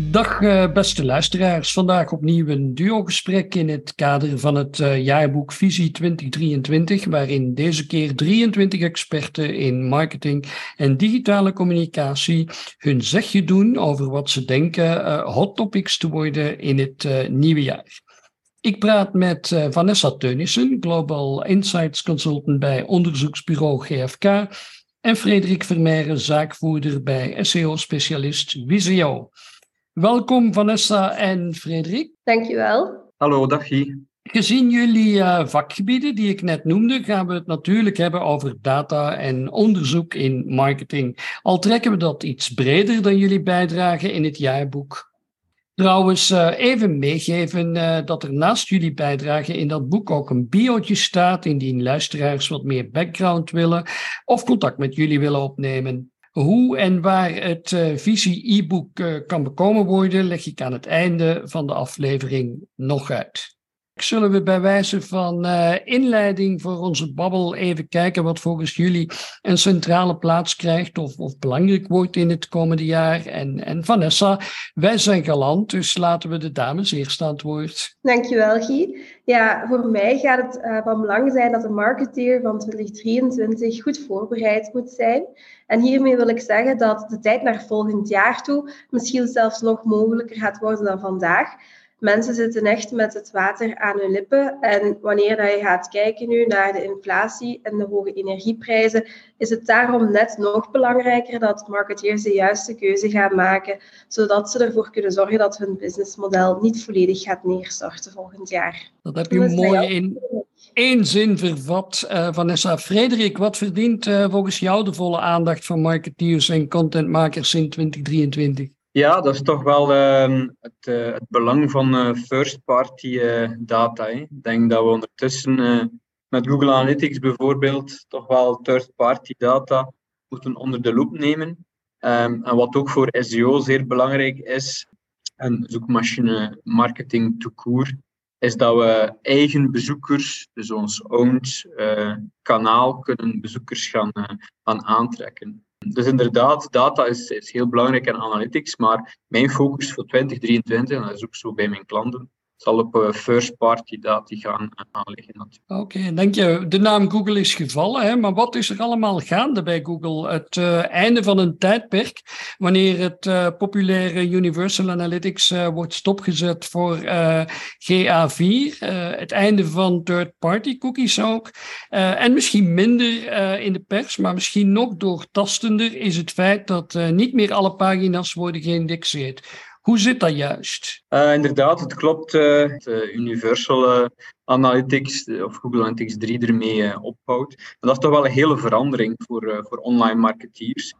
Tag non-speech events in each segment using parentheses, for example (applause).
Dag eh, beste luisteraars. Vandaag opnieuw een duo-gesprek in het kader van het uh, jaarboek Visie 2023, waarin deze keer 23 experten in marketing en digitale communicatie hun zegje doen over wat ze denken uh, hot topics te worden in het nieuwe jaar. Ik praat met Vanessa Teunissen, Global Insights Consultant bij onderzoeksbureau GFK, en Frederik Vermeijren, zaakvoerder bij SEO-specialist Visio. Welkom Vanessa en Frederik. Dankjewel. Hallo, dag Guy. Gezien jullie uh, vakgebieden die ik net noemde, gaan we het natuurlijk hebben over data en onderzoek in marketing. Al trekken we dat iets breder dan jullie bijdragen in het jaarboek. Trouwens, uh, even meegeven uh, dat er naast jullie bijdragen in dat boek ook een biootje staat, indien luisteraars wat meer background willen of contact met jullie willen opnemen. Hoe en waar het uh, visie e-book uh, kan bekomen worden, leg ik aan het einde van de aflevering nog uit. Zullen we bij wijze van uh, inleiding voor onze babbel even kijken wat volgens jullie een centrale plaats krijgt of, of belangrijk wordt in het komende jaar? En, en Vanessa, wij zijn galant, dus laten we de dames eerst aan het woord. Dankjewel, Guy. Ja, voor mij gaat het uh, van belang zijn dat de marketeer van 2023 goed voorbereid moet zijn. En hiermee wil ik zeggen dat de tijd naar volgend jaar toe misschien zelfs nog mogelijker gaat worden dan vandaag. Mensen zitten echt met het water aan hun lippen. En wanneer dat je gaat kijken nu naar de inflatie en de hoge energieprijzen, is het daarom net nog belangrijker dat marketeers de juiste keuze gaan maken, zodat ze ervoor kunnen zorgen dat hun businessmodel niet volledig gaat neerstorten volgend jaar. Dat heb je mooi in één zin vervat, uh, Vanessa. Frederik, wat verdient uh, volgens jou de volle aandacht van marketeers en contentmakers in 2023? Ja, dat is toch wel uh, het, uh, het, belang van uh, first-party uh, data. Ik denk dat we ondertussen met Google Analytics bijvoorbeeld toch wel third-party data moeten onder de loep nemen. Um, en wat ook voor SEO zeer belangrijk is, en zoekmachine marketing to court, is dat we eigen bezoekers, dus ons owned kanaal, kunnen bezoekers gaan, gaan aantrekken. Dus inderdaad, data is, is heel belangrijk en analytics, maar mijn focus voor 2023, en dat is ook zo bij mijn klanten, zal op uh, first party data gaan aanleggen. Oké, okay, denk je, de naam Google is gevallen, hè? maar wat is er allemaal gaande bij Google? Het uh, einde van een tijdperk, wanneer het uh, populaire Universal Analytics wordt stopgezet voor GA4, het einde van third-party cookies ook, en misschien minder in de pers, maar misschien nog doortastender is het feit dat niet meer alle pagina's worden geïndexeerd. Hoe zit dat juist? Uh, inderdaad, het klopt. De Universal Analytics of Google Analytics 3 ermee ophoudt. En dat is toch wel een hele verandering voor, voor online marketeers.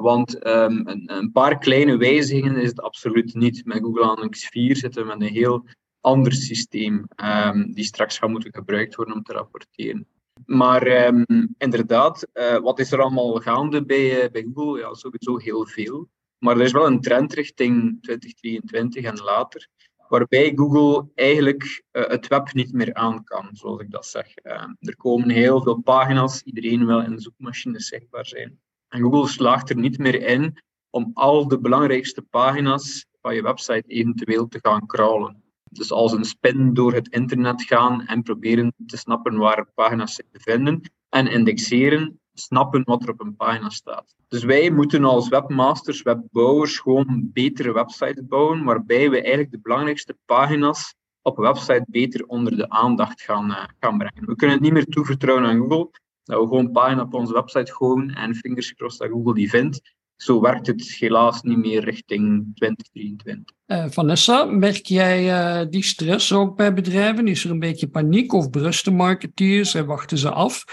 want um, een, een, paar kleine wijzigingen is het absoluut niet. Met Google Analytics 4 zitten we met een heel ander systeem um, die straks gaat moeten gebruikt worden om te rapporteren. Maar um, inderdaad, wat is er allemaal gaande bij, bij Google? Ja, sowieso heel veel. Maar er is wel een trend richting 2023 en later, waarbij Google eigenlijk uh, het web niet meer aan kan, zoals ik dat zeg. Uh, er komen heel veel pagina's, iedereen wil in de zoekmachine zichtbaar zijn. En Google slaagt er niet meer in om al de belangrijkste pagina's van je website eventueel te gaan crawlen. Dus als een spin door het internet gaan en proberen te snappen waar pagina's zich bevinden en indexeren, snappen wat er op een pagina staat. Dus wij moeten als webmasters, webbouwers, gewoon betere websites bouwen, waarbij we eigenlijk de belangrijkste pagina's op een website beter onder de aandacht gaan, uh, gaan brengen. We kunnen het niet meer toevertrouwen aan Google, dat we gewoon pagina op onze website gooien en fingers crossed dat Google die vindt. Zo werkt het helaas niet meer richting 2023. Uh, Vanessa, merk jij uh, die stress ook bij bedrijven? Is er een beetje paniek of berusten marketeers en wachten ze af?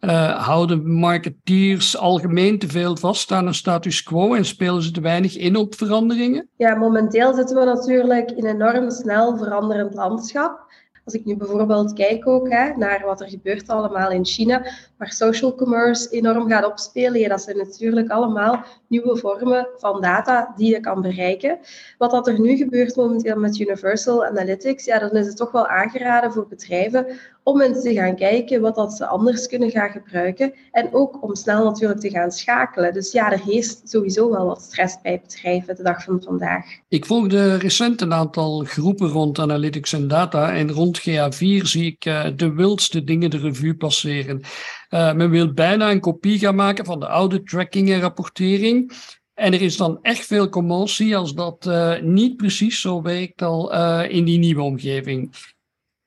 Uh, houden marketeers algemeen te veel vast aan een status quo en spelen ze te weinig in op veranderingen? Ja, momenteel zitten we natuurlijk in een enorm snel veranderend landschap. Als ik nu bijvoorbeeld kijk ook hè, naar wat er gebeurt allemaal in China, waar social commerce enorm gaat opspelen, ja, dat zijn natuurlijk allemaal nieuwe vormen van data die je kan bereiken. Wat dat er nu gebeurt momenteel met Universal Analytics, ja, dan is het toch wel aangeraden voor bedrijven om eens te gaan kijken wat dat ze anders kunnen gaan gebruiken. En ook om snel natuurlijk te gaan schakelen. Dus ja, er heerst sowieso wel wat stress bij bedrijven de dag van vandaag. Ik volgde recent een aantal groepen rond analytics en data. En rond GA4 zie ik uh, de wildste dingen de revue passeren. Uh, men wil bijna een kopie gaan maken van de oude tracking en rapportering. En er is dan echt veel commotie als dat uh, niet precies zo werkt al in die nieuwe omgeving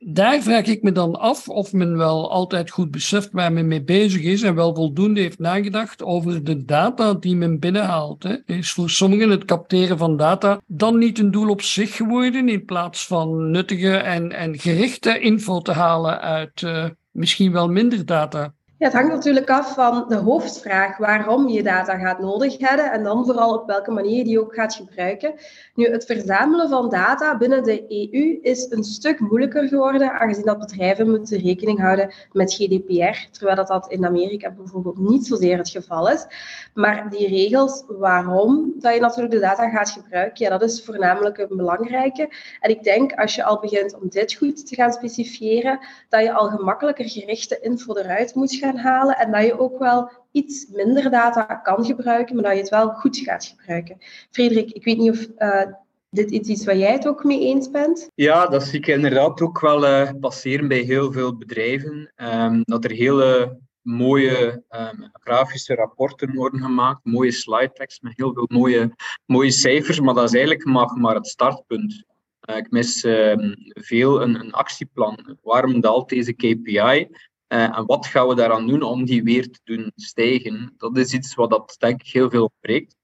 daar vraag ik me dan af of men wel altijd goed beseft waar men mee bezig is en wel voldoende heeft nagedacht over de data die men binnenhaalt. Is voor sommigen het capteren van data dan niet een doel op zich geworden in plaats van nuttige en, en gerichte info te halen uit misschien wel minder data? Ja, het hangt natuurlijk af van de hoofdvraag waarom je data gaat nodig hebben en dan vooral op welke manier je die ook gaat gebruiken. Nu, het verzamelen van data binnen de EU is een stuk moeilijker geworden, aangezien dat bedrijven moeten rekening houden met GDPR, terwijl dat, dat in Amerika bijvoorbeeld niet zozeer het geval is. Maar die regels waarom dat je natuurlijk de data gaat gebruiken, ja, dat is voornamelijk een belangrijke. En ik denk als je al begint om dit goed te gaan specifiëren, dat je al gemakkelijker gerichte info eruit moet gaan halen en dat je ook wel iets minder data kan gebruiken, maar dat je het wel goed gaat gebruiken. Frederik, ik weet niet of uh, dit iets is waar jij het ook mee eens bent? Ja, dat zie ik inderdaad ook wel uh, passeren bij heel veel bedrijven. Um, dat er hele mooie um, grafische rapporten worden gemaakt, mooie slide decks met heel veel mooie, mooie cijfers, maar dat is eigenlijk maar, maar het startpunt. Uh, ik mis uh, veel een, een, actieplan. Waarom daalt deze KPI? Uh, en wat gaan we daaraan doen om die weer te doen stijgen? Dat is iets wat dat, denk ik heel veel ontbreekt.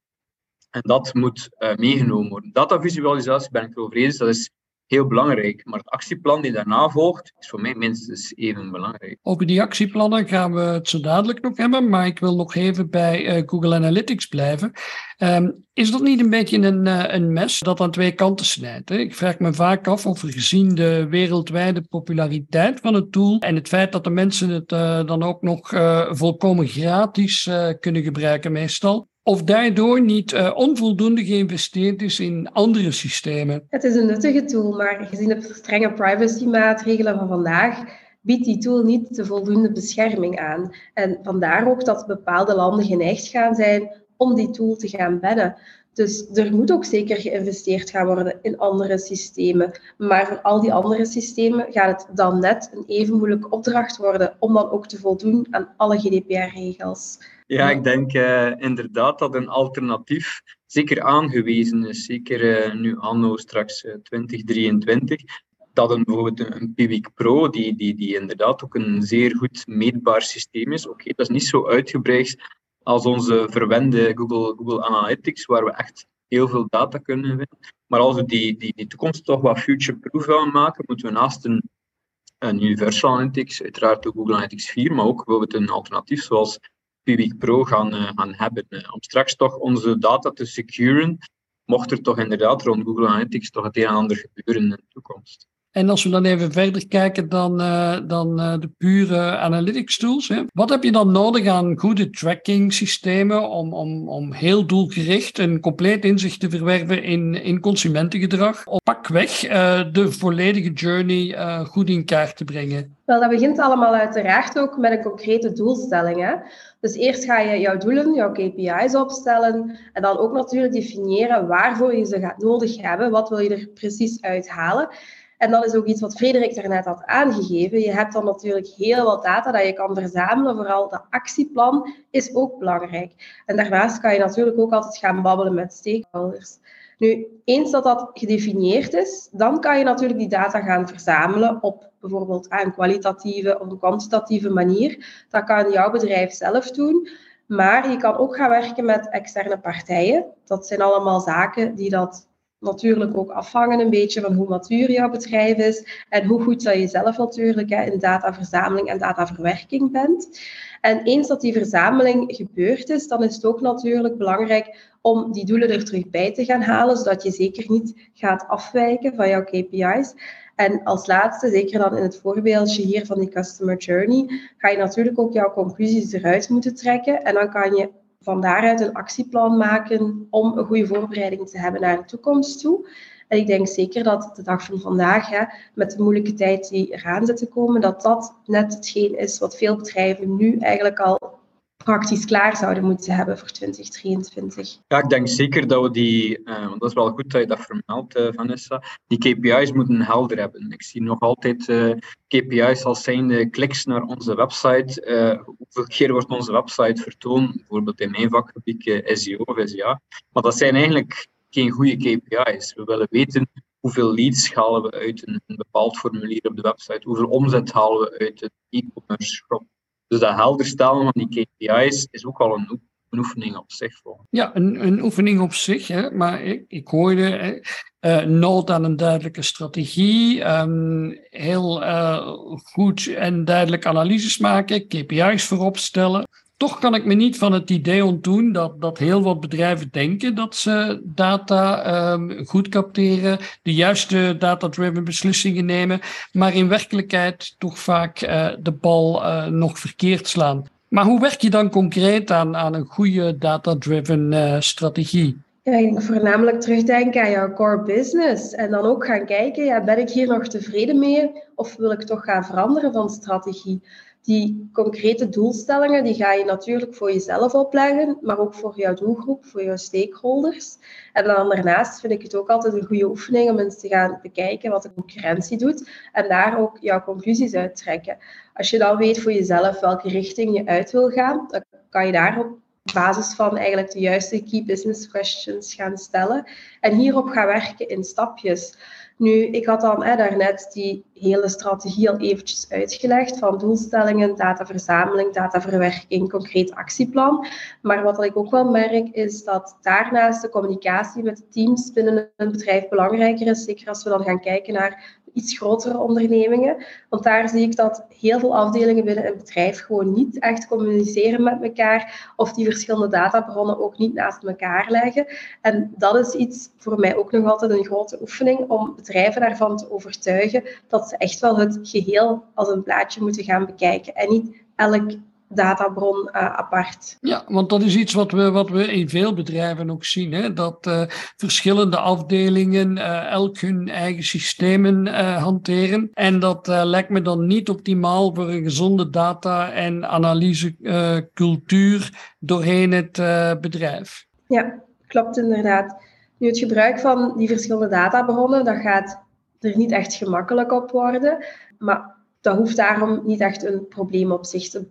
En dat moet uh, meegenomen worden. Datavisualisatie ben ik erover eens, dat is heel belangrijk. Maar het actieplan die daarna volgt, is voor mij minstens even belangrijk. Over die actieplannen gaan we het zo dadelijk nog hebben, maar ik wil nog even bij uh, Google Analytics blijven. Um, is dat niet een beetje een, uh, een mes dat aan twee kanten snijdt? Hè? Ik vraag me vaak af of gezien de wereldwijde populariteit van het tool en het feit dat de mensen het uh, dan ook nog volkomen gratis kunnen gebruiken meestal, of daardoor niet uh, onvoldoende geïnvesteerd is in andere systemen. Het is een nuttige tool, maar gezien de strenge privacymaatregelen van vandaag biedt die tool niet de voldoende bescherming aan. En vandaar ook dat bepaalde landen geneigd gaan zijn om die tool te gaan bannen. Dus er moet ook zeker geïnvesteerd gaan worden in andere systemen. Maar voor al die andere systemen gaat het dan net een even moeilijke opdracht worden om dan ook te voldoen aan alle GDPR-regels. Ja, ik denk uh, inderdaad dat een alternatief zeker aangewezen is. Zeker uh, nu anno straks uh, eh, 2023. Dat een, bijvoorbeeld een, Piwik Pro, die, die, die inderdaad ook een zeer goed meetbaar systeem is. Oké, dat is niet zo uitgebreid als onze verwende Google, Google Analytics, waar we echt heel veel data kunnen vinden. Maar als we die, die, die toekomst toch wat future-proof willen maken, moeten we naast een, een Universal Analytics, uiteraard de Google Analytics 4, maar ook bijvoorbeeld een alternatief zoals Piwik Pro gaan, uh, gaan hebben. Uh, om straks toch onze data te securen, mocht er toch inderdaad rond Google Analytics toch het een en ander gebeuren in de toekomst. En als we dan even verder kijken dan, uh, dan uh, de pure analytics tools. Hè. Wat heb je dan nodig aan goede tracking systemen om, om, om heel doelgericht een compleet inzicht te verwerven in, in consumentengedrag? Op pakweg uh, de volledige journey goed in kaart te brengen. Wel, dat begint allemaal uiteraard ook met een concrete doelstelling. Hè? Dus eerst ga je jouw doelen, jouw KPI's opstellen en dan ook natuurlijk definiëren waarvoor je ze gaat nodig hebben. Wat wil je er precies uithalen? En dat is ook iets wat Frederik daarnet had aangegeven. Je hebt dan natuurlijk heel wat data dat je kan verzamelen. Vooral de actieplan is ook belangrijk. En daarnaast kan je natuurlijk ook altijd gaan babbelen met stakeholders. Nu, eens dat dat gedefinieerd is, dan kan je natuurlijk die data gaan verzamelen op bijvoorbeeld een kwalitatieve of een kwantitatieve manier. Dat kan jouw bedrijf zelf doen. Maar je kan ook gaan werken met externe partijen. Dat zijn allemaal zaken die dat natuurlijk ook afhangen een beetje van hoe matuur jouw bedrijf is en hoe goed dat je zelf natuurlijk hè, in dataverzameling en dataverwerking bent. En eens dat die verzameling gebeurd is, dan is het ook natuurlijk belangrijk om die doelen er terug bij te gaan halen, zodat je zeker niet gaat afwijken van jouw KPI's. En als laatste, zeker dan in het voorbeeldje hier van die customer journey, ga je natuurlijk ook jouw conclusies eruit moeten trekken. En dan kan je van daaruit een actieplan maken om een goede voorbereiding te hebben naar de toekomst toe. En ik denk zeker dat de dag van vandaag, hè, met de moeilijke tijd die eraan zit te komen, dat dat net hetgeen is wat veel bedrijven nu eigenlijk al praktisch klaar zouden moeten hebben voor 2023? Ja, ik denk zeker dat we die, uh, want dat is wel goed dat je dat vermeldt, uh, Vanessa, die KPI's moeten helder hebben. Ik zie nog altijd eh, KPI's als zijnde kliks naar onze website. hoeveel keer wordt onze website vertoond? Bijvoorbeeld in mijn vakgebied SEO of SEA. Maar dat zijn eigenlijk geen goede KPI's. We willen weten hoeveel leads halen we uit een, bepaald formulier op de website, hoeveel omzet halen we uit een e-commerce shop. Dus dat helder stellen van die KPI's is ook al een, oefening op zich. Ja, een, een oefening op zich. Hè? Maar ik, ik hoorde uh, nood aan een duidelijke strategie, um, heel uh, goed en duidelijk analyses maken, KPI's voorop stellen. Toch kan ik me niet van het idee ontdoen dat, dat heel wat bedrijven denken dat ze data um, goed capteren, de juiste data-driven beslissingen nemen, maar in werkelijkheid toch vaak uh, de bal uh, nog verkeerd slaan. Maar hoe werk je dan concreet aan, aan een goede data-driven uh, strategie? Ja, ik voornamelijk terugdenken aan jouw core business. En dan ook gaan kijken, ja, ben ik hier nog tevreden mee? Of wil ik toch gaan veranderen van strategie? Die concrete doelstellingen, die ga je natuurlijk voor jezelf opleggen, maar ook voor jouw doelgroep, voor jouw stakeholders. En dan daarnaast vind ik het ook altijd een goede oefening om eens te gaan bekijken wat de concurrentie doet en daar ook jouw conclusies uit trekken. Als je dan weet voor jezelf welke richting je uit wil gaan, dan kan je daar op basis van eigenlijk de juiste key business questions gaan stellen en hierop gaan werken in stapjes. Nu, ik had dan hè, daarnet die hele strategie al eventjes uitgelegd van doelstellingen, dataverzameling, dataverwerking, concreet actieplan. Maar wat ik ook wel merk is dat daarnaast de communicatie met teams binnen een bedrijf belangrijker is. Zeker als we dan gaan kijken naar iets grotere ondernemingen. Want daar zie ik dat heel veel afdelingen binnen een bedrijf gewoon niet echt communiceren met elkaar of die verschillende databronnen ook niet naast elkaar leggen. En dat is iets voor mij ook nog altijd een grote oefening om bedrijven daarvan te overtuigen dat ze echt wel het geheel als een plaatje moeten gaan bekijken en niet elk databron uh, apart. Ja, want dat is iets wat we, wat we in veel bedrijven ook zien. Hè? Dat uh, verschillende afdelingen uh, elk hun eigen systemen hanteren. En dat lijkt me dan niet optimaal voor een gezonde data- en analysecultuur doorheen het bedrijf. Ja, klopt inderdaad. Nu, het gebruik van die verschillende databronnen, dat gaat er niet echt gemakkelijk op worden. Maar dat hoeft daarom niet echt een probleem op zich te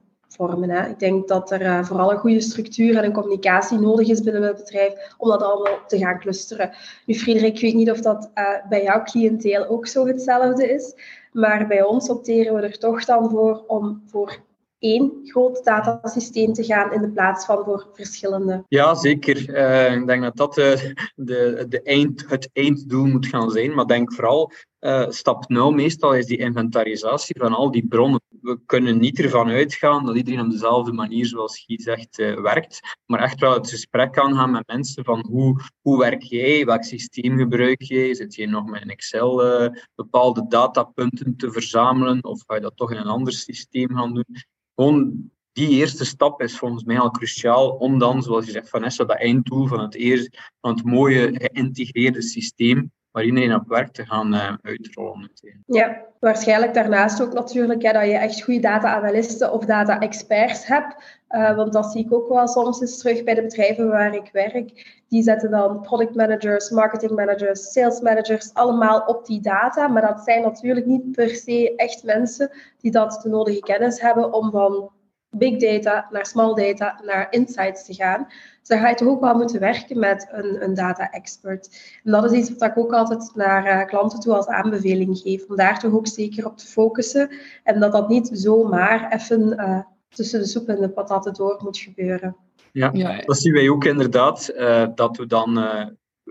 Ik denk dat er uh, vooral een goede structuur en een communicatie nodig is binnen het bedrijf om dat allemaal te gaan clusteren. Nu, Frederik, ik weet niet of dat uh, bij jouw cliënteel ook zo hetzelfde is, maar bij ons opteren we er toch dan voor om voor één groot datasysteem te gaan in de plaats van voor verschillende. Ja, zeker. Uh, ik denk dat dat uh, de, de eind, het einddoel moet gaan zijn. Maar denk vooral, uh, stap 0 meestal is die inventarisatie van al die bronnen. We kunnen niet ervan uitgaan dat iedereen op dezelfde manier, zoals Guy zegt, werkt. Maar echt wel het gesprek aangaan met mensen van hoe, hoe werk jij, welk systeem gebruik jij? Zit je nog met een Excel bepaalde datapunten te verzamelen of ga je dat toch in een ander systeem gaan doen? Gewoon die eerste stap is volgens mij al cruciaal om dan, zoals je zegt, Vanessa, dat einddoel van het, eerst, van het mooie geïntegreerde systeem waar iedereen op werkt te gaan uh, uitrollen. Ja, waarschijnlijk daarnaast ook natuurlijk dat je echt goede data-analysten of data-experts hebt. Uh, want dat zie ik ook wel soms eens terug bij de bedrijven waar ik werk. Die zetten dan product managers, marketing managers, sales managers allemaal op die data. Maar dat zijn natuurlijk niet per se echt mensen die dat de nodige kennis hebben om van big data naar small data naar insights te gaan. Dus dan ga je toch ook wel moeten werken met een, een data-expert. En dat is iets wat ik ook altijd naar uh, klanten toe als aanbeveling geef. Om daar toch ook zeker op te focussen. En dat dat niet zomaar even uh, tussen de soep en de patatten door moet gebeuren. Ja, ja. dat zien wij ook inderdaad. Uh, dat we dan,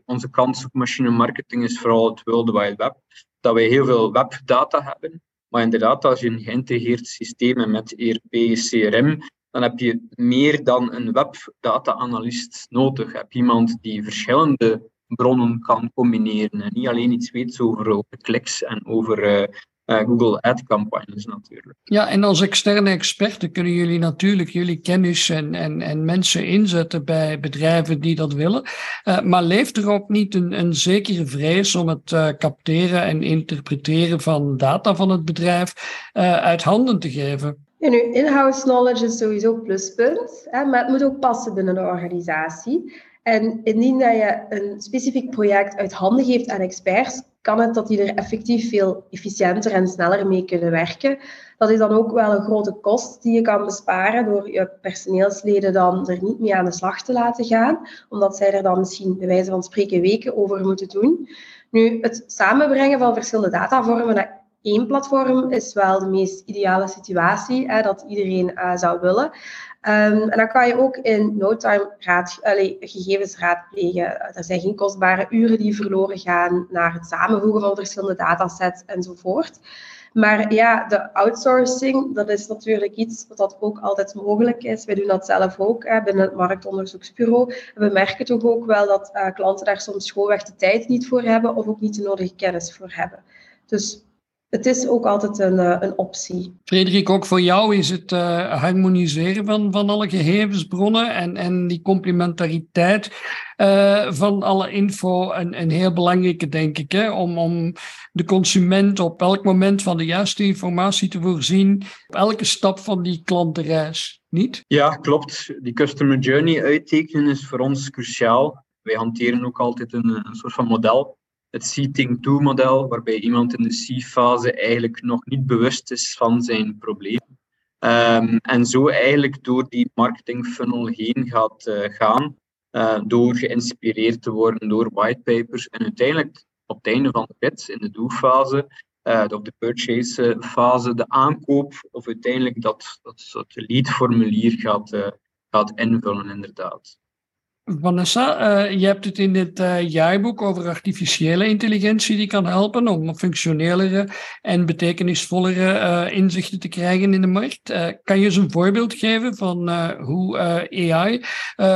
onze kant op machine marketing is vooral het World Wide Web. Dat wij heel veel webdata hebben. Maar inderdaad, als je een geïntegreerd systeem hebt met ERP, CRM, dan heb je meer dan een webdata-analyst nodig. Je hebt iemand die verschillende bronnen kan combineren. En niet alleen iets weet over, over kliks en over uh, Google Ad-campagnes natuurlijk. Ja, en als externe experten kunnen jullie natuurlijk jullie kennis en, en, en mensen inzetten bij bedrijven die dat willen. Uh, maar leeft er ook niet een, een zekere vrees om het uh, capteren en interpreteren van data van het bedrijf uit handen te geven? Ja, nu, in-house knowledge is sowieso pluspunt, hè, maar het moet ook passen binnen de organisatie. En indien dat je een specifiek project uit handen geeft aan experts, kan het dat die er effectief veel efficiënter en sneller mee kunnen werken. Dat is dan ook wel een grote kost die je kan besparen door je personeelsleden dan er niet mee aan de slag te laten gaan, omdat zij er dan misschien bij wijze van spreken weken over moeten doen. Nu, het samenbrengen van verschillende datavormen naar één platform is wel de meest ideale situatie, hè, dat iedereen uh, zou willen. Um, en dan kan je ook in no time raad, gegevens raadplegen. Er zijn geen kostbare uren die verloren gaan naar het samenvoegen van verschillende datasets enzovoort. Maar ja, de outsourcing, dat is natuurlijk iets wat ook altijd mogelijk is. Wij doen dat zelf ook hè, binnen het marktonderzoeksbureau. We merken toch ook wel dat uh, klanten daar soms gewoonweg de tijd niet voor hebben of ook niet de nodige kennis voor hebben. Dus het is ook altijd een, eh, een optie. Frederik, ook voor jou is het uh, harmoniseren van, van alle gegevensbronnen en, en die complementariteit uh, van alle info een, een heel belangrijke, denk ik. Hè? Om, om de consument op elk moment van de juiste informatie te voorzien, op elke stap van die klantenreis. Niet? Ja, klopt. Die customer journey uittekenen is voor ons cruciaal. Wij hanteren ook altijd een, een soort van model het seating-to-model, waarbij iemand in de C-fase eigenlijk nog niet bewust is van zijn probleem. Um, en zo eigenlijk door die marketing funnel heen gaat uh, gaan, uh, door geïnspireerd te worden door whitepapers en uiteindelijk op het einde van de rit, in de do-fase, uh, of de purchase-fase, de aankoop of uiteindelijk dat, dat, dat lead-formulier gaat, gaat invullen inderdaad. Vanessa, uh, je hebt het in dit uh, jaarboek over artificiële intelligentie die kan helpen om functionelere en betekenisvollere uh, inzichten te krijgen in de markt. kan je eens een voorbeeld geven van hoe AI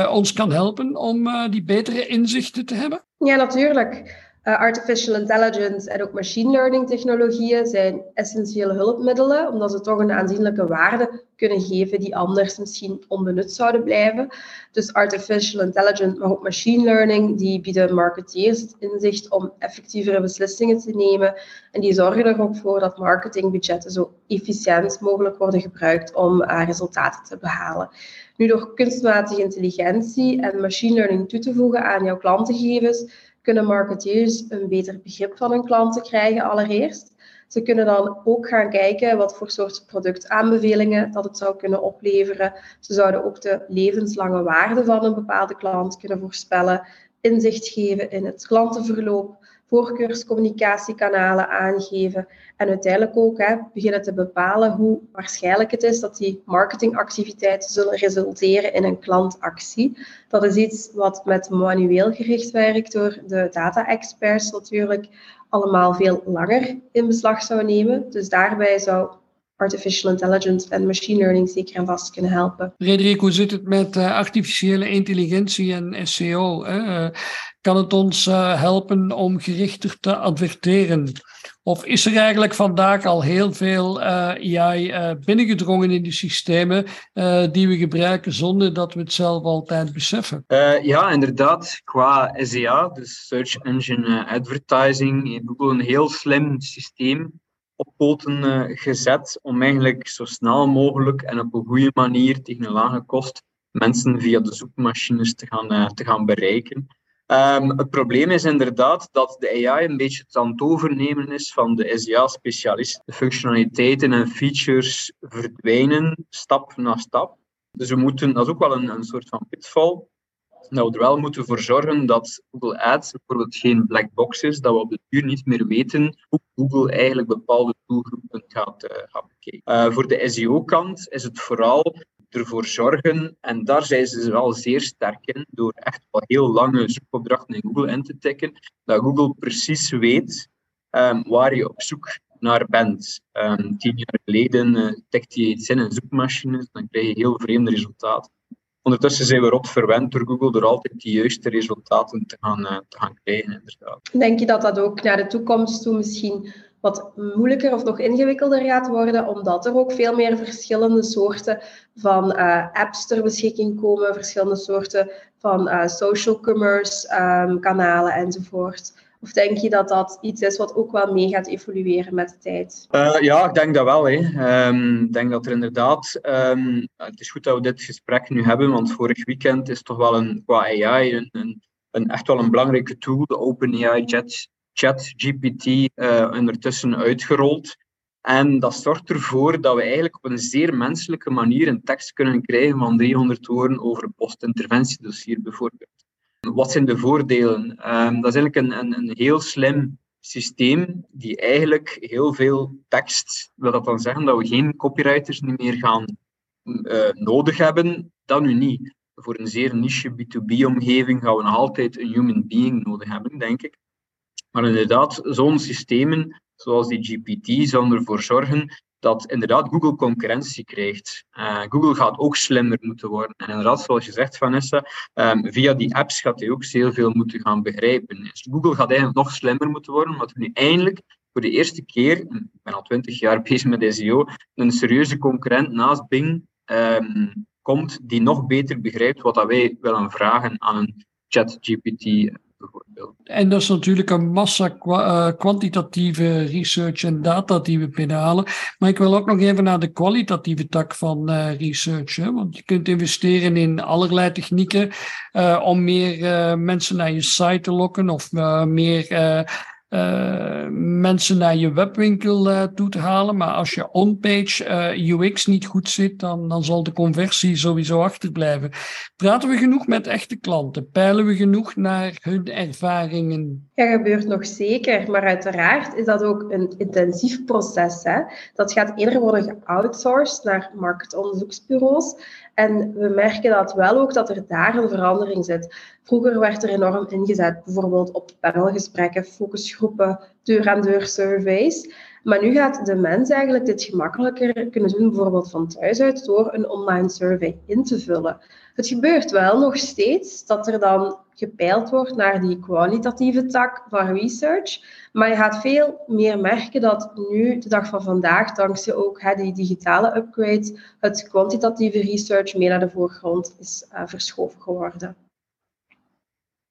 ons kan helpen om die betere inzichten te hebben? Ja, natuurlijk. Uh, artificial intelligence en ook machine learning technologieën zijn essentiële hulpmiddelen, omdat ze toch een aanzienlijke waarde kunnen geven die anders misschien onbenut zouden blijven. Dus artificial intelligence, maar ook machine learning, die bieden marketeers het inzicht om effectievere beslissingen te nemen. En die zorgen er ook voor dat marketingbudgetten zo efficiënt mogelijk worden gebruikt om uh, resultaten te behalen. Nu, door kunstmatige intelligentie en machine learning toe te voegen aan jouw klantengegevens, kunnen marketeers een beter begrip van hun klanten krijgen allereerst. Ze kunnen dan ook gaan kijken wat voor soort productaanbevelingen dat het zou kunnen opleveren. Ze zouden ook de levenslange waarde van een bepaalde klant kunnen voorspellen, inzicht geven in het klantenverloop, voorkeurscommunicatiekanalen aangeven en uiteindelijk ook hè, beginnen te bepalen hoe waarschijnlijk het is dat die marketingactiviteiten zullen resulteren in een klantactie. Dat is iets wat met manueel gericht werkt door de data-experts natuurlijk allemaal veel langer in beslag zou nemen. Dus daarbij zou artificial intelligence en machine learning zeker en vast kunnen helpen. Frederik, hoe zit het met uh, artificiële intelligentie en SEO? Hè? Uh, kan het ons uh, helpen om gerichter te adverteren? Of is er eigenlijk vandaag al heel veel AI binnengedrongen in de systemen die we gebruiken zonder dat we het zelf altijd beseffen? ja, inderdaad. Qua SEA, dus Search Engine Advertising, heeft Google een heel slim systeem op poten uh, gezet om eigenlijk zo snel mogelijk en op een goede manier tegen een lage kost mensen via de zoekmachines te gaan, uh, te gaan bereiken. Um, het probleem is inderdaad dat de AI een beetje het aan het overnemen is van de SEA-specialist. De functionaliteiten en features verdwijnen stap na stap. Dus we moeten, dat is ook wel een, een soort van pitfall, we er wel moeten voor zorgen dat Google Ads bijvoorbeeld geen black box is, dat we op de duur niet meer weten hoe Google eigenlijk bepaalde doelgroepen gaat, uh, bekijken. Uh, voor de SEO-kant is het vooral ervoor zorgen, en daar zijn ze wel zeer sterk in, door echt wel heel lange zoekopdrachten in Google in te tikken, dat Google precies weet um, waar je op zoek naar bent. Um, tien jaar geleden uh, tikte je iets in in zoekmachines, dan krijg je heel vreemde resultaten. Ondertussen zijn we rot verwend door Google door altijd de juiste resultaten te gaan, uh, te gaan krijgen, inderdaad. Denk je dat dat ook naar de toekomst toe misschien wat moeilijker of nog ingewikkelder gaat worden, omdat er ook veel meer verschillende soorten van uh, apps ter beschikking komen, verschillende soorten van uh, social commerce um, kanalen enzovoort? Of denk je dat dat iets is wat ook wel mee gaat evolueren met de tijd? Uh, ja, ik denk dat wel. Ehm, ik denk dat er inderdaad. Um, het is goed dat we dit gesprek nu hebben, want vorig weekend is toch wel een, qua AI een, een, een echt wel een belangrijke tool, de OpenAI Chat, Chat GPT, uh, ondertussen uitgerold. En dat zorgt ervoor dat we eigenlijk op een zeer menselijke manier een tekst kunnen krijgen van 300 woorden over een postinterventiedossier bijvoorbeeld. Wat zijn de voordelen? Um, dat is eigenlijk een, een, een heel slim systeem die eigenlijk heel veel tekst, wil dat dan zeggen dat we geen copywriters meer gaan uh, nodig hebben? Dat nu niet. Voor een zeer niche B2B-omgeving gaan we nog altijd een human being nodig hebben, denk ik. Maar inderdaad, zo'n systemen zoals die GPT zullen ervoor zorgen dat inderdaad Google concurrentie krijgt. Uh, Google gaat ook slimmer moeten worden. En inderdaad, zoals je zegt, Vanessa, um, via die apps gaat hij ook heel veel moeten gaan begrijpen. Dus Google gaat eigenlijk nog slimmer moeten worden, omdat we nu eindelijk voor de eerste keer, ik ben al twintig jaar (laughs) bezig met SEO, een serieuze concurrent naast Bing um, komt die nog beter begrijpt wat dat wij willen vragen aan een ChatGPT en dat is natuurlijk een massa uh, kwantitatieve research en data die we binnenhalen. Maar ik wil ook nog even naar de kwalitatieve tak van uh, research. Hè? Want je kunt investeren in allerlei technieken uh, om meer mensen naar je site te lokken of meer uh, mensen naar je webwinkel uh, toe te halen. Maar als je on-page uh, UX niet goed zit, dan, dan zal de conversie sowieso achterblijven. Praten we genoeg met echte klanten? Peilen we genoeg naar hun ervaringen? Ja, gebeurt nog zeker. Maar uiteraard is dat ook een intensief proces. Hè? Dat gaat eerder worden geoutsourced naar marktonderzoeksbureaus. En we merken dat wel ook dat er daar een verandering zit. Vroeger werd er enorm ingezet, bijvoorbeeld op panelgesprekken, focusgroepen, deur-aan-deur surveys. Maar nu gaat de mens eigenlijk dit gemakkelijker kunnen doen, bijvoorbeeld van thuis uit, door een online survey in te vullen. Het gebeurt wel nog steeds dat er dan gepeild wordt naar die kwalitatieve tak van research. Maar je gaat veel meer merken dat nu, de dag van vandaag, dankzij ook hè, die digitale upgrades, het kwantitatieve research meer naar de voorgrond is uh, verschoven geworden.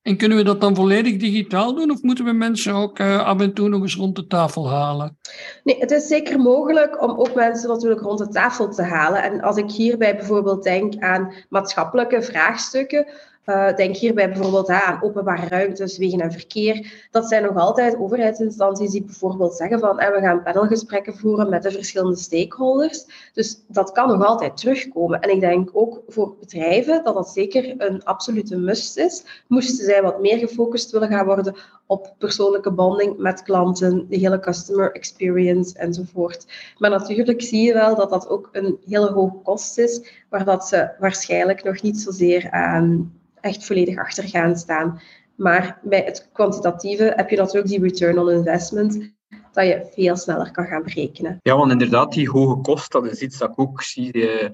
En kunnen we dat dan volledig digitaal doen of moeten we mensen ook uh, af en toe nog eens rond de tafel halen? Nee, het is zeker mogelijk om ook mensen natuurlijk rond de tafel te halen. En als ik hierbij bijvoorbeeld denk aan maatschappelijke vraagstukken, uh, denk hierbij bijvoorbeeld aan openbare ruimtes, wegen en verkeer. Dat zijn nog altijd overheidsinstanties die bijvoorbeeld zeggen van we gaan panelgesprekken voeren met de verschillende stakeholders. Dus dat kan nog altijd terugkomen. En ik denk ook voor bedrijven dat dat zeker een absolute must is. Moesten zij wat meer gefocust willen gaan worden op persoonlijke bonding met klanten, de hele customer experience enzovoort. Maar natuurlijk zie je wel dat dat ook een hele hoge kost is, waar dat ze waarschijnlijk nog niet zozeer aan echt volledig achter gaan staan. Maar bij het kwantitatieve heb je natuurlijk die return on investment, dat je veel sneller kan gaan berekenen. Ja, want inderdaad, die hoge kost, dat is iets dat ik ook zie eh,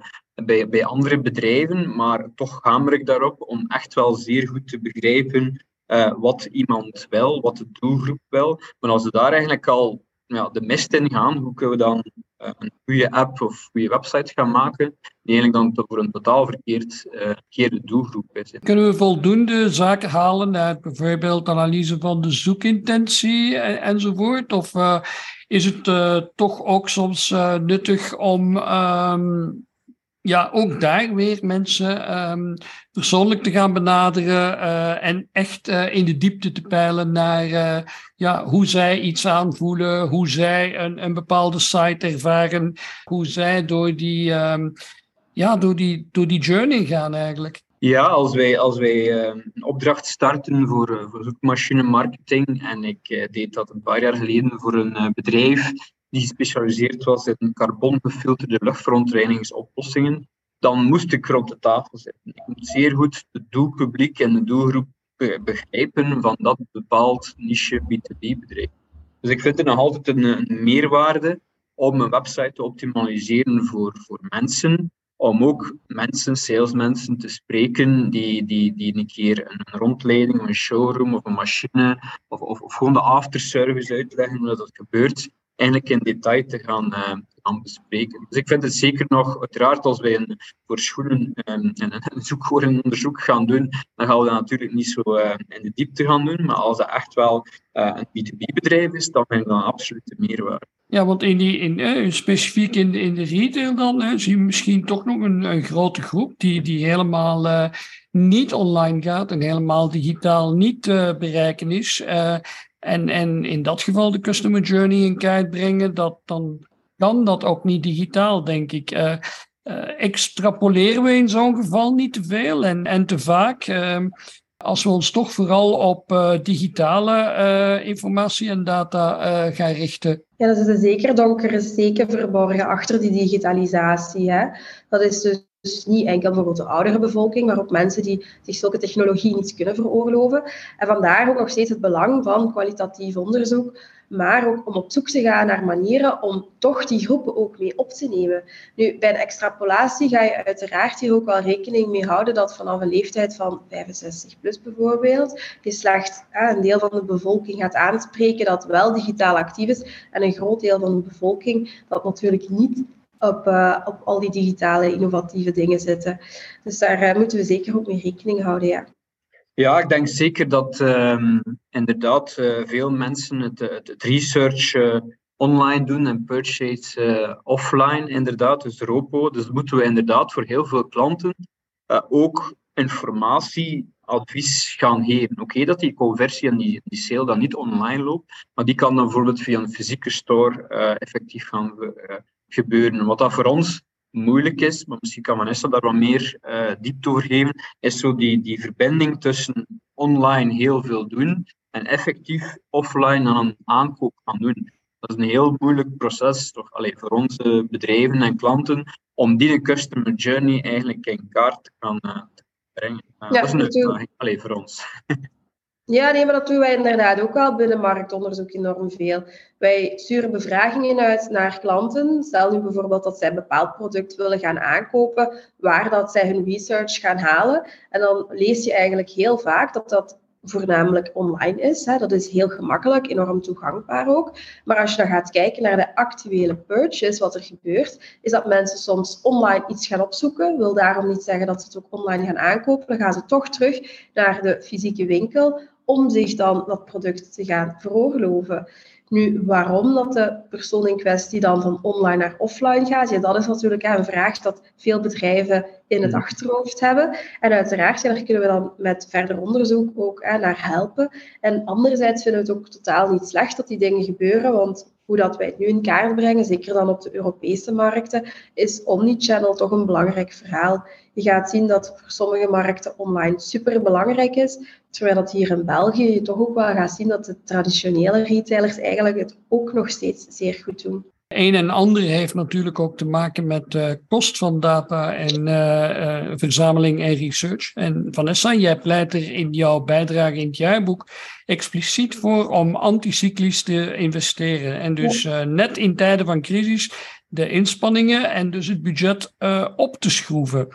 bij, bij andere bedrijven, maar toch hamer ik daarop om echt wel zeer goed te begrijpen uh, wat iemand wil, wat de doelgroep wil. Maar als we daar eigenlijk al ja, de mist in gaan, hoe kunnen we dan uh, een goede app of goede website gaan maken, die eigenlijk dan voor een totaal verkeerd, uh, verkeerde doelgroep is. Kunnen we voldoende zaken halen uit bijvoorbeeld analyse van de zoekintentie en, enzovoort? Of is het toch ook soms nuttig om um, ja, ook daar weer mensen um, persoonlijk te gaan benaderen uh, en echt uh, in de diepte te peilen naar uh, ja, hoe zij iets aanvoelen, hoe zij een, een bepaalde site ervaren, hoe zij door die, um, ja, door die, door die journey gaan eigenlijk. Ja, als wij, als wij een opdracht starten voor, voor zoekmachine marketing, en ik deed dat een paar jaar geleden voor een bedrijf die gespecialiseerd was in carbongefilterde luchtverontreinigingsoplossingen, dan moest ik rond de tafel zitten. Ik moet zeer goed het doelpubliek en de doelgroep begrijpen van dat bepaald niche B2B-bedrijf. Dus ik vind het nog altijd een, een, meerwaarde om een website te optimaliseren voor, voor mensen om ook mensen, salesmensen te spreken die, die, die een keer een rondleiding, een showroom of een machine of, of, of gewoon de afterservice uitleggen hoe dat gebeurt, eigenlijk in detail te gaan, uh, gaan bespreken. Dus ik vind het zeker nog, uiteraard als wij een, voor schoenen um, een, een onderzoek gaan doen, dan gaan we dat natuurlijk niet zo uh, in de diepte gaan doen, maar als dat echt wel uh, een B2B-bedrijf is, dan vind ik dat absoluut de meerwaarde. Ja, want in die, in, eh, specifiek in de, in de retail dan eh, zie je misschien toch nog een, een grote groep die, die helemaal niet online gaat en helemaal digitaal niet bereiken is. Uh, en, en in dat geval de customer journey in kaart brengen, dat, dan kan dat ook niet digitaal, denk ik. extrapoleren we in zo'n geval niet te veel en, en te vaak. Ehm, als we ons toch vooral op uh, digitale uh, informatie en data uh, gaan richten. Ja, dat is een zeker donkere steken verborgen achter die digitalisatie. Hè? Dat is dus dus niet enkel bijvoorbeeld de oudere bevolking, maar ook mensen die zich zulke technologie niet kunnen veroorloven. En vandaar ook nog steeds het belang van kwalitatief onderzoek, maar ook om op zoek te gaan naar manieren om toch die groepen ook mee op te nemen. Nu, bij de extrapolatie ga je uiteraard hier ook wel rekening mee houden dat vanaf een leeftijd van 65 plus bijvoorbeeld, je slechts een deel van de bevolking gaat aanspreken dat wel digitaal actief is en een groot deel van de bevolking dat natuurlijk niet op, uh, op al die digitale innovatieve dingen zitten. Dus daar uh, moeten we zeker ook mee rekening houden, ja. Ja, ik denk zeker dat um, inderdaad uh, veel mensen het, het, research online doen en purchase offline, inderdaad, dus ROPO. Dus moeten we inderdaad voor heel veel klanten ook informatie, advies gaan geven. Oké, dat die conversie en die, die sale dan niet online loopt, maar die kan dan bijvoorbeeld via een fysieke store effectief gaan gebeuren. Wat dat voor ons moeilijk is, maar misschien kan Vanessa daar wat meer uh, diepte over geven, is zo die, die verbinding tussen online heel veel doen en effectief offline dan een aankoop gaan doen. Dat is een heel moeilijk proces toch, Allee, voor onze bedrijven en klanten om die customer journey eigenlijk in kaart te gaan uh, brengen. Uh, ja, dat is een uitdaging voor ons. (laughs) Ja, nee, maar dat doen wij inderdaad ook al binnen marktonderzoek enorm veel. Wij sturen bevragingen uit naar klanten. Stel nu bijvoorbeeld dat zij een bepaald product willen gaan aankopen, waar dat zij hun research gaan halen. En dan lees je eigenlijk heel vaak dat dat voornamelijk online is. Hè. Dat is heel gemakkelijk, enorm toegankbaar ook. Maar als je dan gaat kijken naar de actuele purchase, wat er gebeurt, is dat mensen soms online iets gaan opzoeken. Wil daarom niet zeggen dat ze het ook online gaan aankopen. Dan gaan ze toch terug naar de fysieke winkel om zich dan dat product te gaan veroorloven. Nu, waarom dat de persoon in kwestie dan van online naar offline gaat, ja, dat is natuurlijk een vraag dat veel bedrijven in het achterhoofd hebben. En uiteraard, ja, daar kunnen we dan met verder onderzoek ook hè, naar helpen. En anderzijds vinden we het ook totaal niet slecht dat die dingen gebeuren, want hoe dat wij het nu in kaart brengen, zeker dan op de Europese markten, is omnichannel toch een belangrijk verhaal. Je gaat zien dat voor sommige markten online super belangrijk is, terwijl dat hier in België je toch ook wel gaat zien dat de traditionele retailers eigenlijk het ook nog steeds zeer goed doen. Een en ander heeft natuurlijk ook te maken met de kost van data en uh, uh, verzameling en research. En Vanessa, jij pleit er in jouw bijdrage in het jaarboek expliciet voor om anticyclisch te investeren. En dus uh, net in tijden van crisis de inspanningen en dus het budget op te schroeven.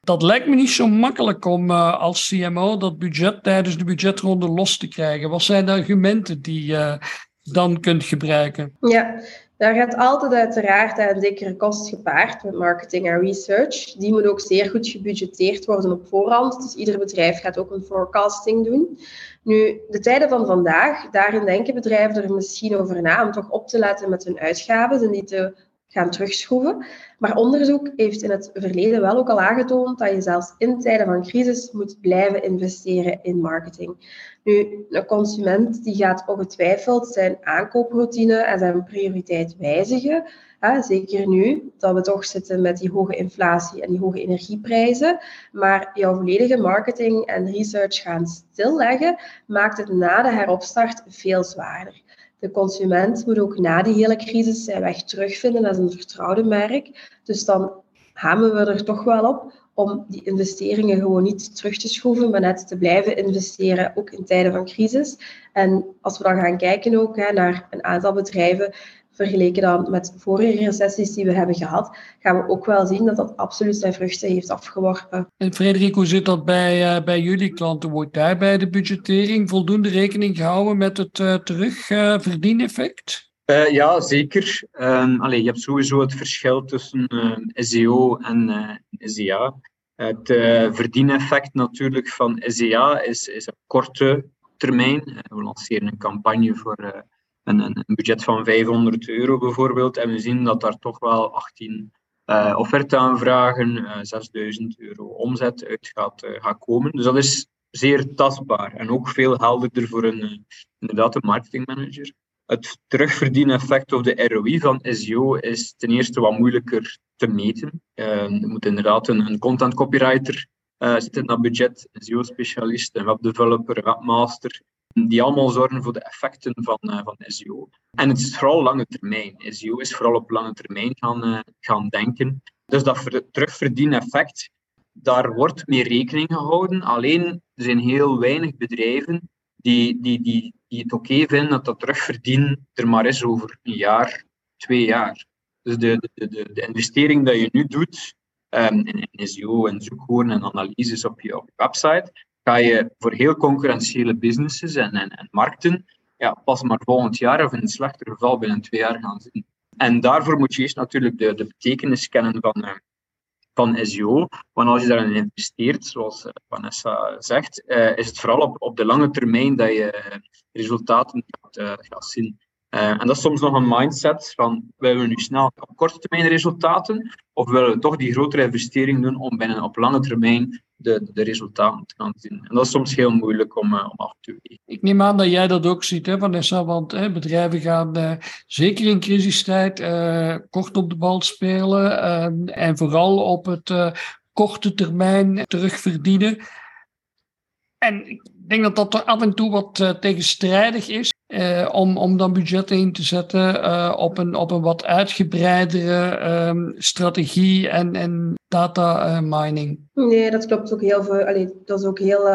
Dat lijkt me niet zo makkelijk om als CMO dat budget tijdens de budgetronde los te krijgen. Wat zijn de argumenten die je dan kunt gebruiken? Ja, daar gaat altijd uiteraard een dikkere kost gepaard met marketing en research. Die moet ook zeer goed gebudgeteerd worden op voorhand. Dus ieder bedrijf gaat ook een forecasting doen. Nu, de tijden van vandaag, daarin denken bedrijven er misschien over na om toch op te letten met hun uitgaven en die te gaan terugschroeven. Maar onderzoek heeft in het verleden wel ook al aangetoond dat je zelfs in tijden van crisis moet blijven investeren in marketing. Nu, een consument die gaat ongetwijfeld zijn aankooproutine en zijn prioriteit wijzigen. zeker nu dat we toch zitten met die hoge inflatie en die hoge energieprijzen. Maar jouw volledige marketing en research gaan stilleggen, maakt het na de heropstart veel zwaarder. De consument moet ook na die hele crisis zijn weg terugvinden als een vertrouwde merk. Dus dan hamen we er toch wel op om die investeringen gewoon niet terug te schroeven, maar net te blijven investeren, ook in tijden van crisis. En als we dan gaan kijken ook hè, naar een aantal bedrijven, vergeleken dan met vorige recessies die we hebben gehad, gaan we ook wel zien dat dat absoluut zijn vruchten heeft afgeworpen. En Frederik, hoe zit dat bij, uh, bij jullie klanten? Wordt daar bij de budgettering voldoende rekening gehouden met het uh, terugverdieneffect? Uh, ja, zeker. Um, allee, je hebt sowieso het verschil tussen SEO en SEA. Het verdieneffect natuurlijk van SEA is, is een korte termijn. we lanceren een campagne voor een, een, budget van 500 euro bijvoorbeeld. En we zien dat daar toch wel 18 uh, offerteaanvragen, uh, 6000 euro omzet uit gaat, uh, komen. Dus dat is zeer tastbaar en ook veel helderder voor een, inderdaad een marketingmanager. Het terugverdieneffect of de ROI van SEO is ten eerste wat moeilijker te meten. je moet inderdaad een, content copywriter zitten in dat budget, SEO-specialist, een webdeveloper, webmaster, die allemaal zorgen voor de effecten van, uh, van SEO. En het is vooral lange termijn. SEO is vooral op lange termijn gaan, uh, gaan denken. Dus dat terugverdieneffect, daar wordt mee rekening gehouden. Alleen, er zijn heel weinig bedrijven die, die, die, die het oké vinden dat dat terugverdien er maar is over een jaar, twee jaar. Dus de, de, de, de investering die je nu doet um, in, in SEO en zoekwoorden en analyses op je, op je website, ga je voor heel concurrentiële businesses en, en, en markten ja, pas maar volgend jaar of in een slechter geval binnen twee jaar gaan zien. En daarvoor moet je eerst natuurlijk de, de betekenis kennen van, uh, van SEO. Want als je daarin investeert, zoals uh, Vanessa zegt, uh, is het vooral op, op de lange termijn dat je resultaten gaat, gaat zien. En dat is soms nog een mindset van, willen we nu snel op korte termijn resultaten, of willen we toch die grotere investering doen om binnen op lange termijn de, de resultaten te gaan zien. En dat is soms heel moeilijk om, uh, om af te wegen. Ik neem aan dat jij dat ook ziet, hè, Vanessa, want hè, bedrijven gaan uh, zeker in crisistijd kort op de bal spelen en vooral op het korte termijn terugverdienen. En ik denk dat dat af en toe wat tegenstrijdig is. Uh, om, om dan budgetten in te zetten uh, op, een, op een wat uitgebreidere um, strategie en, en data uh, mining. Nee, dat klopt ook heel veel. Allee, dat is ook heel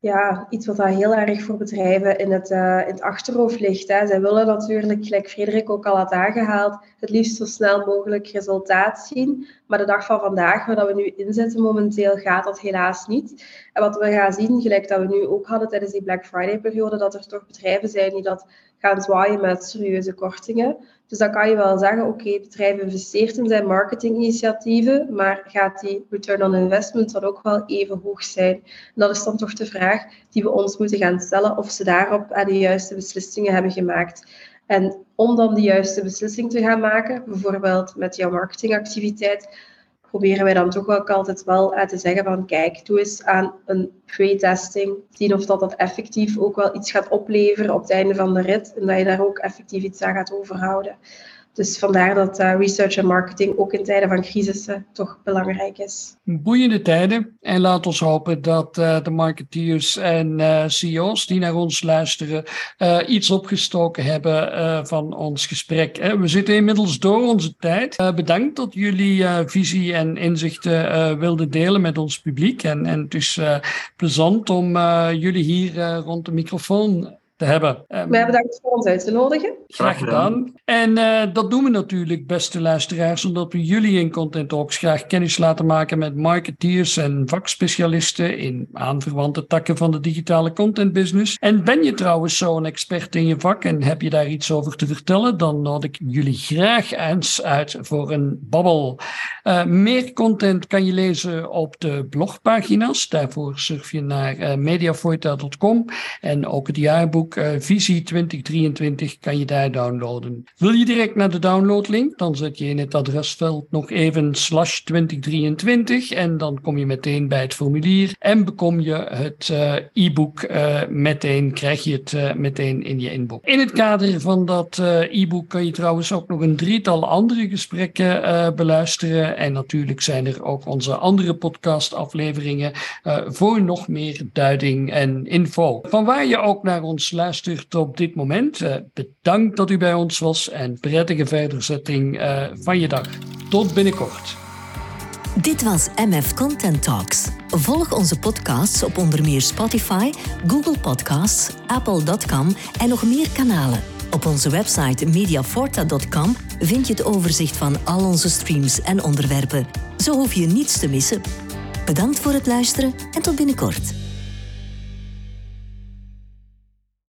ja, iets wat daar heel erg voor bedrijven in het, uh, in het achterhoofd ligt. Hè. Zij willen natuurlijk, gelijk Frederik ook al had aangehaald, het liefst zo snel mogelijk resultaat zien. Maar de dag van vandaag, waar we nu inzetten momenteel, gaat dat helaas niet. En wat we gaan zien, gelijk dat we nu ook hadden tijdens die Black Friday-periode, dat er toch bedrijven zijn die dat gaan zwaaien met serieuze kortingen. Dus dan kan je wel zeggen, oké, het bedrijf investeert in zijn marketinginitiatieven, maar gaat die return on investment dan ook wel even hoog zijn? Dat is dan toch de vraag die we ons moeten gaan stellen, of ze daarop de juiste beslissingen hebben gemaakt. En om dan de juiste beslissing te gaan maken, bijvoorbeeld met jouw marketingactiviteit, proberen wij dan toch ook altijd wel te zeggen van kijk, doe eens aan een pre-testing. Zien of dat, dat effectief ook wel iets gaat opleveren op het einde van de rit en dat je daar ook effectief iets aan gaat overhouden. Dus vandaar dat uh, research en marketing ook in tijden van crisissen toch belangrijk is. Boeiende tijden. En laat ons hopen dat uh, de marketeers en uh, CEO's die naar ons luisteren iets opgestoken hebben van ons gesprek. We zitten inmiddels door onze tijd. bedankt dat jullie visie en inzichten wilden delen met ons publiek. En, en het is plezant om jullie hier rond de microfoon te hebben. Um, Wij bedankt voor ons uit te nodigen. Graag gedaan. En uh, dat doen we natuurlijk, beste luisteraars, omdat we jullie in Content Talks graag kennis laten maken met marketeers en vakspecialisten in aanverwante takken van de digitale content business. En ben je trouwens zo'n expert in je vak en heb je daar iets over te vertellen, dan nodig ik jullie graag eens uit voor een babbel. Uh, meer content kan je lezen op de blogpagina's. Daarvoor surf je naar uh, mediafoita.com en ook het jaarboek uh, Visie 2023 kan je daar downloaden. Wil je direct naar de downloadlink, dan zet je in het adresveld nog even slash 2023 en dan kom je meteen bij het formulier en bekom je het uh, e-book uh, meteen, krijg je het meteen in je inbox. In het kader van dat e-book kan je trouwens ook nog een drietal andere gesprekken beluisteren en natuurlijk zijn er ook onze andere podcastafleveringen voor nog meer duiding en info. Van waar je ook naar ons luistert op dit moment. Uh, bedankt dat u bij ons was en prettige verderzetting uh, van je dag. Tot binnenkort. Dit was MF Content Talks. Volg onze podcasts op onder meer Spotify, Google Podcasts, Apple.com en nog meer kanalen. Op onze website mediaforta.com vind je het overzicht van al onze streams en onderwerpen. Zo hoef je niets te missen. Bedankt voor het luisteren en tot binnenkort.